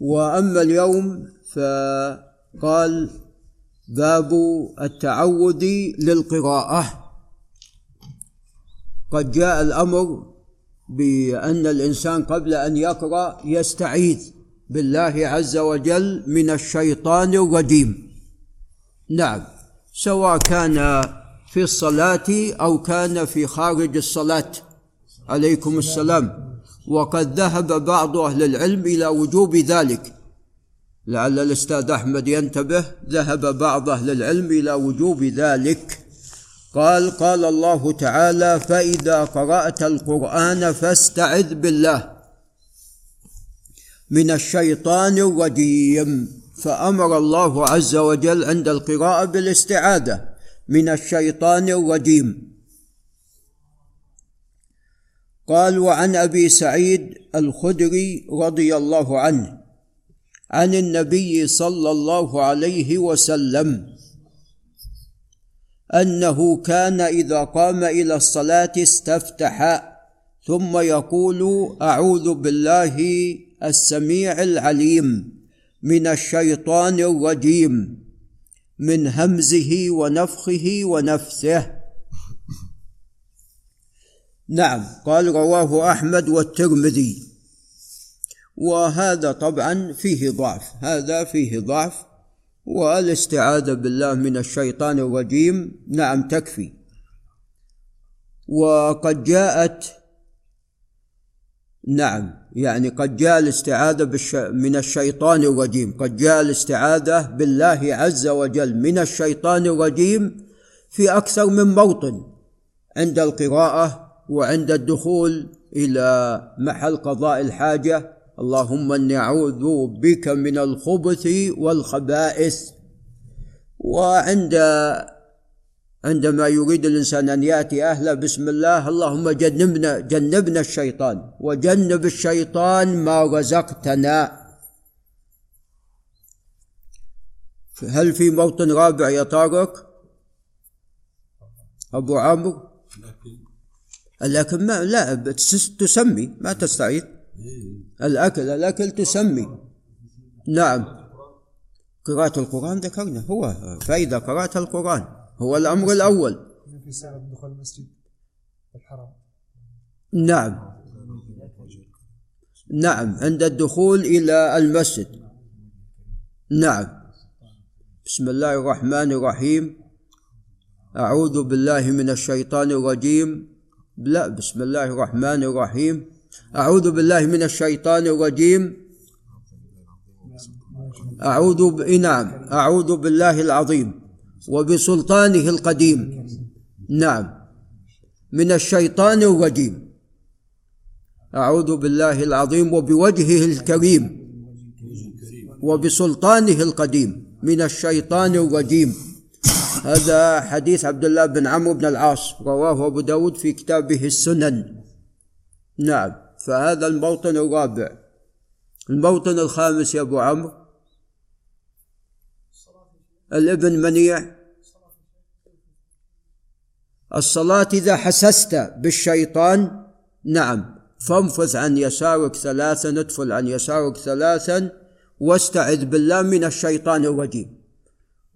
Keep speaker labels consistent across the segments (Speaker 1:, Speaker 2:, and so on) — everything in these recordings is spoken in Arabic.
Speaker 1: وأما اليوم فقال باب التعود للقراءة. قد جاء الأمر بأن الإنسان قبل أن يقرأ يستعيذ بالله عز وجل من الشيطان الرجيم. نعم سواء كان في الصلاة أو كان في خارج الصلاة. عليكم السلام. وقد ذهب بعض أهل العلم إلى وجوب ذلك. لعل الأستاذ أحمد ينتبه ذهب بعض أهل العلم إلى وجوب ذلك. قال قال الله تعالى فإذا قرأت القرآن فاستعذ بالله من الشيطان الرجيم فأمر الله عز وجل عند القراءة بالاستعاذة من الشيطان الرجيم. قال وعن أبي سعيد الخدري رضي الله عنه عن النبي صلى الله عليه وسلم أنه كان إذا قام إلى الصلاة استفتح ثم يقول أعوذ بالله السميع العليم من الشيطان الرجيم من همزه ونفخه ونفثه نعم قال رواه أحمد والترمذي. وهذا طبعا فيه ضعف هذا فيه ضعف والاستعاذة بالله من الشيطان الرجيم نعم تكفي. وقد جاءت نعم يعني قد جاء الاستعاذة بالش... من الشيطان الرجيم قد جاء الاستعاذة بالله عز وجل من الشيطان الرجيم في أكثر من موطن عند القراءة وعند الدخول إلى محل قضاء الحاجة اللهم إني أعوذ بك من الخبث والخبائث. وعند عندما يريد الإنسان أن يأتي أهله بسم الله اللهم جنبنا جنبنا الشيطان وجنب الشيطان ما رزقتنا. هل في موطن رابع يا طارق أبو عمرو؟ لكن ما لا تسمي ما تستعيد. الأكل الأكل تسمي. نعم. قراءة القرآن ذكرنا. هو فإذا قرأت القرآن. هو الأمر الأول.
Speaker 2: في دخول المسجد الحرام
Speaker 1: نعم. نعم. عند الدخول إلى المسجد. نعم. بسم الله الرحمن الرحيم. أعوذ بالله من الشيطان الرجيم. لا بسم الله الرحمن الرحيم. أعوذ بالله من الشيطان الرجيم. أعوذ ب... نعم أعوذ بالله العظيم وبسلطانه القديم. نعم من الشيطان الرجيم. أعوذ بالله العظيم وبوجهه الكريم. وبسلطانه القديم. من الشيطان الرجيم. هذا حديث عبد الله بن عمرو بن العاص رواه أبو داود في كتابه السنن. نعم فهذا الموطن الرابع. الموطن الخامس يا أبو عمرو. الابن منيع. الصلاة إذا حسست بالشيطان نعم فانفذ عن يسارك ثلاثا ادفل عن يسارك ثلاثا واستعذ بالله من الشيطان الرجيم.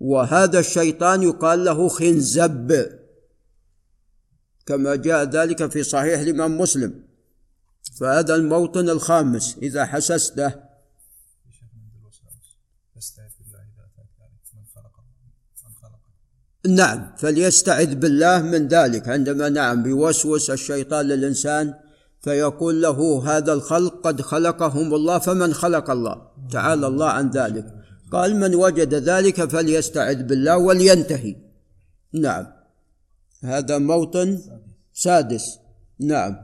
Speaker 1: وهذا الشيطان يقال له خنزب. كما جاء ذلك في صحيح الإمام مسلم. فهذا الموطن الخامس إذا حسسته. نعم فليستعذ بالله من ذلك. عندما نعم بيوسوس الشيطان للإنسان فيقول له هذا الخلق قد خلقهم الله فمن خلق الله؟ تعالى الله عن ذلك. قال من وجد ذلك فليستعذ بالله ولينتهي. نعم. هذا موطن سادس. نعم.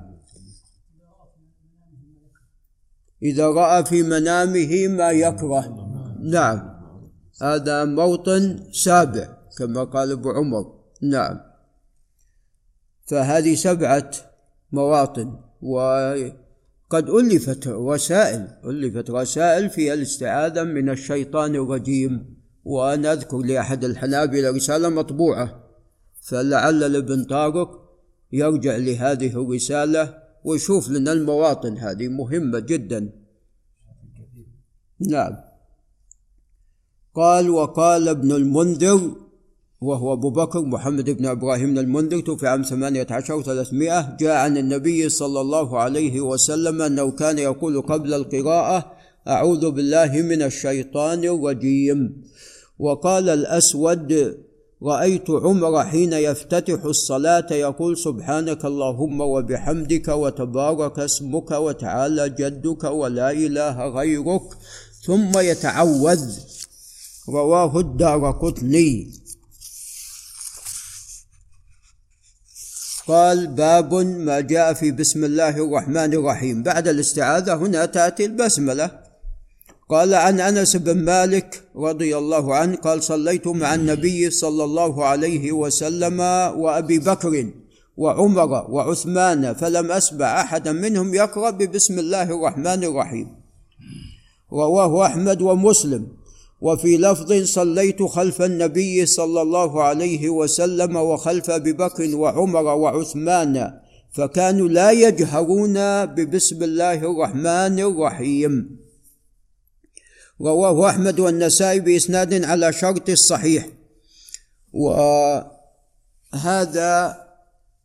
Speaker 1: إذا رأى في منامه ما يكره. نعم. هذا موطن سابع كما قال ابو عمر. نعم. فهذه سبعة مواطن وقد ألفت رسائل ألفت رسائل في الاستعاذة من الشيطان الرجيم وأنا أذكر لأحد الحنابلة رسالة مطبوعة. فلعل الابن طارق يرجع لهذه الرسالة ويشوف لنا المواطن هذه مهمة جدا. نعم. قال وقال ابن المنذر وهو أبو بكر محمد بن إبراهيم المنذر توفي عام ثمانية عشر وثلاثمائة جاء عن النبي صلى الله عليه وسلم أنه كان يقول قبل القراءة أعوذ بالله من الشيطان الرجيم. وقال الأسود رأيت عمر حين يفتتح الصلاة يقول سبحانك اللهم وبحمدك وتبارك اسمك وتعالى جدك ولا إله غيرك. ثم يتعوذ. رواه الدار قطني. قال باب ما جاء في بسم الله الرحمن الرحيم. بعد الاستعاذة هنا تأتي البسملة. قال عن أنس بن مالك رضي الله عنه قال صليت مع النبي صلى الله عليه وسلم وأبي بكر وعمر وعثمان فلم أسمع احدا منهم يقرأ ببسم الله الرحمن الرحيم. رواه أحمد ومسلم. وفي لفظ صليت خلف النبي صلى الله عليه وسلم وخلف أبي بكر وعمر وعثمان فكانوا لا يجهرون ببسم الله الرحمن الرحيم. رواه أحمد والنسائي بإسناد على شرط الصحيح. وهذا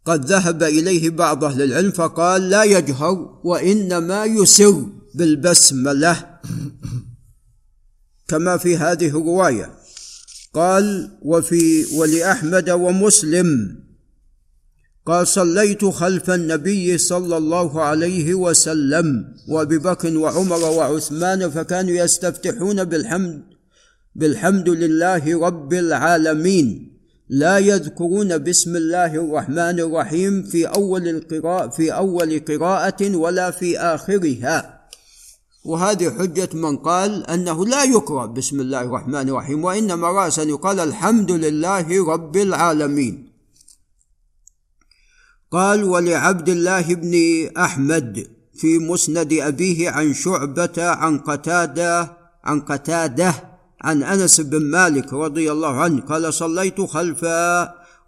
Speaker 1: قد ذهب إليه بعض أهل العلم فقال لا يجهر وإنما يسر بالبسملة. كما في هذه الرواية قال وفي ولأحمد ومسلم قال صليت خلف النبي صلى الله عليه وسلم وأبي بكر وعمر وعثمان فكانوا يستفتحون بالحمد بالحمد لله رب العالمين. لا يذكرون بسم الله الرحمن الرحيم في أول القراءة في أول قراءة ولا في آخرها. وهذه حجة من قال أنه لا يقرأ بسم الله الرحمن الرحيم وإنما رأسا يقال الحمد لله رب العالمين. قال ولعبد الله بن أحمد في مسند أبيه عن شعبة عن قتادة عن قتادة عن أنس بن مالك رضي الله عنه قال صليت خلف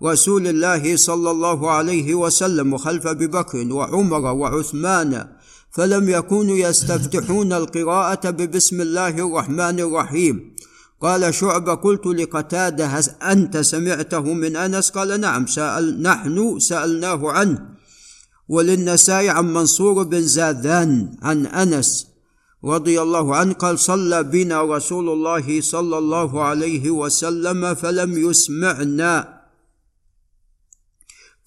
Speaker 1: رسول الله صلى الله عليه وسلم وخلف أبي بكر وعمر وعثمان فلم يكونوا يستفتحون القراءة ببسم الله الرحمن الرحيم. قال شعبة قلت لقتادة أنت سمعته من أنس؟ قال نعم سأل نحن سألناه عنه. وللنسائي عن منصور بن زاذان عن أنس رضي الله عنه قال صلى بنا رسول الله صلى الله عليه وسلم فلم يسمعنا.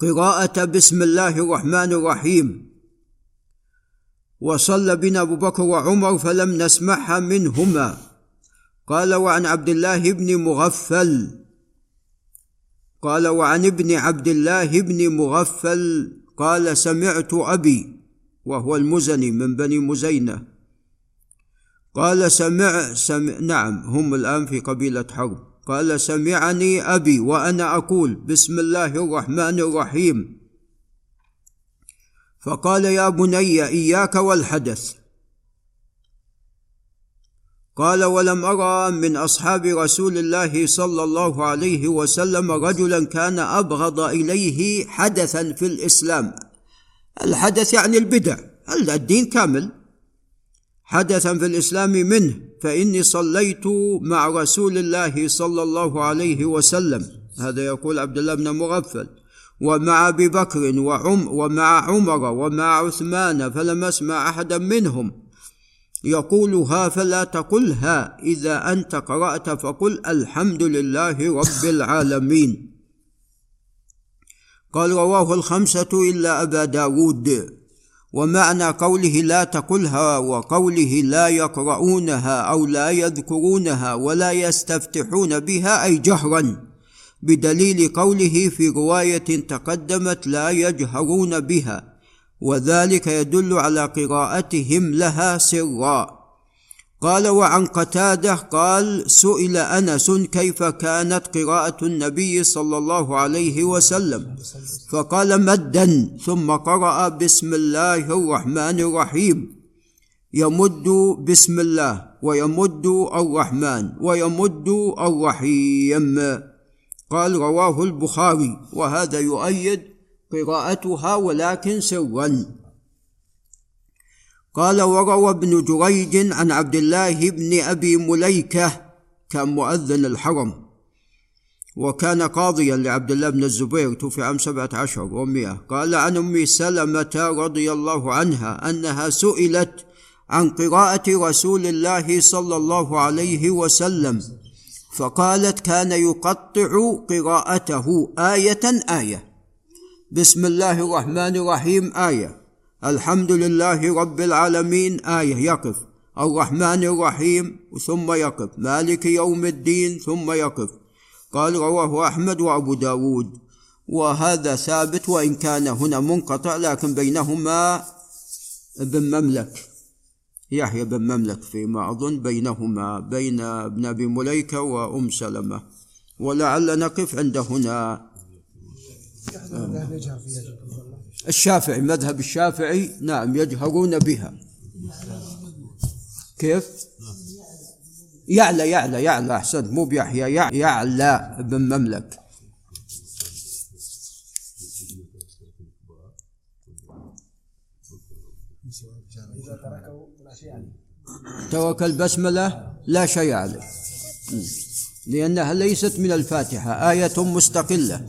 Speaker 1: قراءة بسم الله الرحمن الرحيم. وصلى بنا أبو بكر وعمر فلم نسمعها منهما. قال وعن عبد الله بن مغفل. قال وعن ابن عبد الله بن مغفل. قال سمعت أبي. وهو المزني من بني مزينة. قال سمع, سمع نعم هم الآن في قبيلة حرب. قال سمعني أبي وأنا أقول بسم الله الرحمن الرحيم. فقال يا بني إياك والحدث. قال ولم أرى من أصحاب رسول الله صلى الله عليه وسلم رجلا كان أبغض إليه حدثا في الإسلام. الحدث يعني البدع الدين كامل؟ حدثا في الإسلام منه فإني صليت مع رسول الله صلى الله عليه وسلم. هذا يقول عبد الله بن مغفل. ومع أبي بكر وعم ومع عمر ومع عثمان فلم اسمع أحدا منهم. يقولها فلا تقلها إذا أنت قرأت فقل الحمد لله رب العالمين. قال رواه الخمسة إلا أبا داود. ومعنى قوله لا تقلها وقوله لا يقرؤونها أو لا يذكرونها ولا يستفتحون بها أي جهرا. بدليل قوله في رواية تقدمت لا يجهرون بها وذلك يدل على قراءتهم لها سرا. قال وعن قتادة قال سئل أنس كيف كانت قراءة النبي صلى الله عليه وسلم؟ فقال مدا. ثم قرأ بسم الله الرحمن الرحيم. يمد بسم الله ويمد الرحمن ويمد الرحيم. قال رواه البخاري وهذا يؤيد قراءتها ولكن سرا قال وروى ابن جريج عن عبد الله بن أبي مليكة كان مؤذن الحرم وكان قاضيا لعبد الله بن الزبير توفي عام سبعة عشر ومئة قال عن أم سلمة رضي الله عنها أنها سئلت عن قراءة رسول الله صلى الله عليه وسلم. فقالت كان يقطع قراءته آية آية. بسم الله الرحمن الرحيم آية. الحمد لله رب العالمين آية. يقف. الرحمن الرحيم ثم يقف. مالك يوم الدين ثم يقف. قال رواه أحمد وأبو داود. وهذا ثابت وإن كان هنا منقطع لكن بينهما ابن مملك. يحيى بن مملك فيما أظن بينهما بين ابن أبي مليكة وأم سلمة. ولعل نقف عند هنا. الشافعي مذهب الشافعي نعم يجهرون بها. كيف؟ يعلى يعلى يعلى أحسنت مو بيحيى يعلى بن مملك. ترك البسملة لا شيء عليه. لأنها ليست من الفاتحة آية مستقلة.